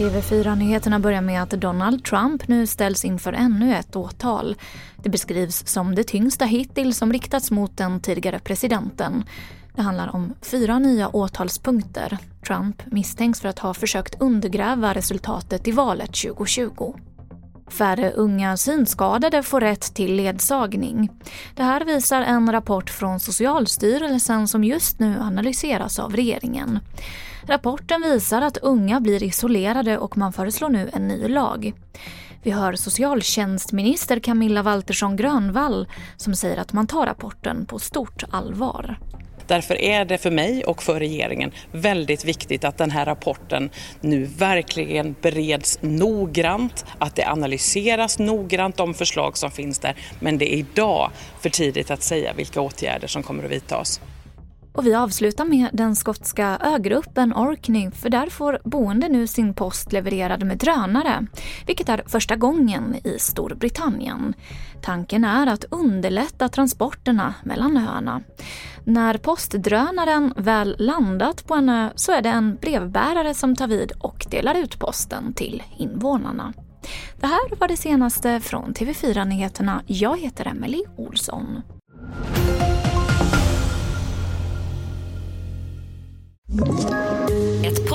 TV4-nyheterna börjar med att Donald Trump nu ställs inför ännu ett åtal. Det beskrivs som det tyngsta hittills som riktats mot den tidigare presidenten. Det handlar om fyra nya åtalspunkter. Trump misstänks för att ha försökt undergräva resultatet i valet 2020. Färre unga synskadade får rätt till ledsagning. Det här visar en rapport från Socialstyrelsen som just nu analyseras av regeringen. Rapporten visar att unga blir isolerade och man föreslår nu en ny lag. Vi hör socialtjänstminister Camilla Waltersson Grönvall som säger att man tar rapporten på stort allvar. Därför är det för mig och för regeringen väldigt viktigt att den här rapporten nu verkligen bereds noggrant, att det analyseras noggrant de förslag som finns där. Men det är idag för tidigt att säga vilka åtgärder som kommer att vidtas. Och vi avslutar med den skotska ögruppen Orkney för där får boende nu sin post levererad med drönare, vilket är första gången i Storbritannien. Tanken är att underlätta transporterna mellan öarna. När postdrönaren väl landat på en ö så är det en brevbärare som tar vid och delar ut posten till invånarna. Det här var det senaste från TV4 Nyheterna. Jag heter Emily Olsson. Ett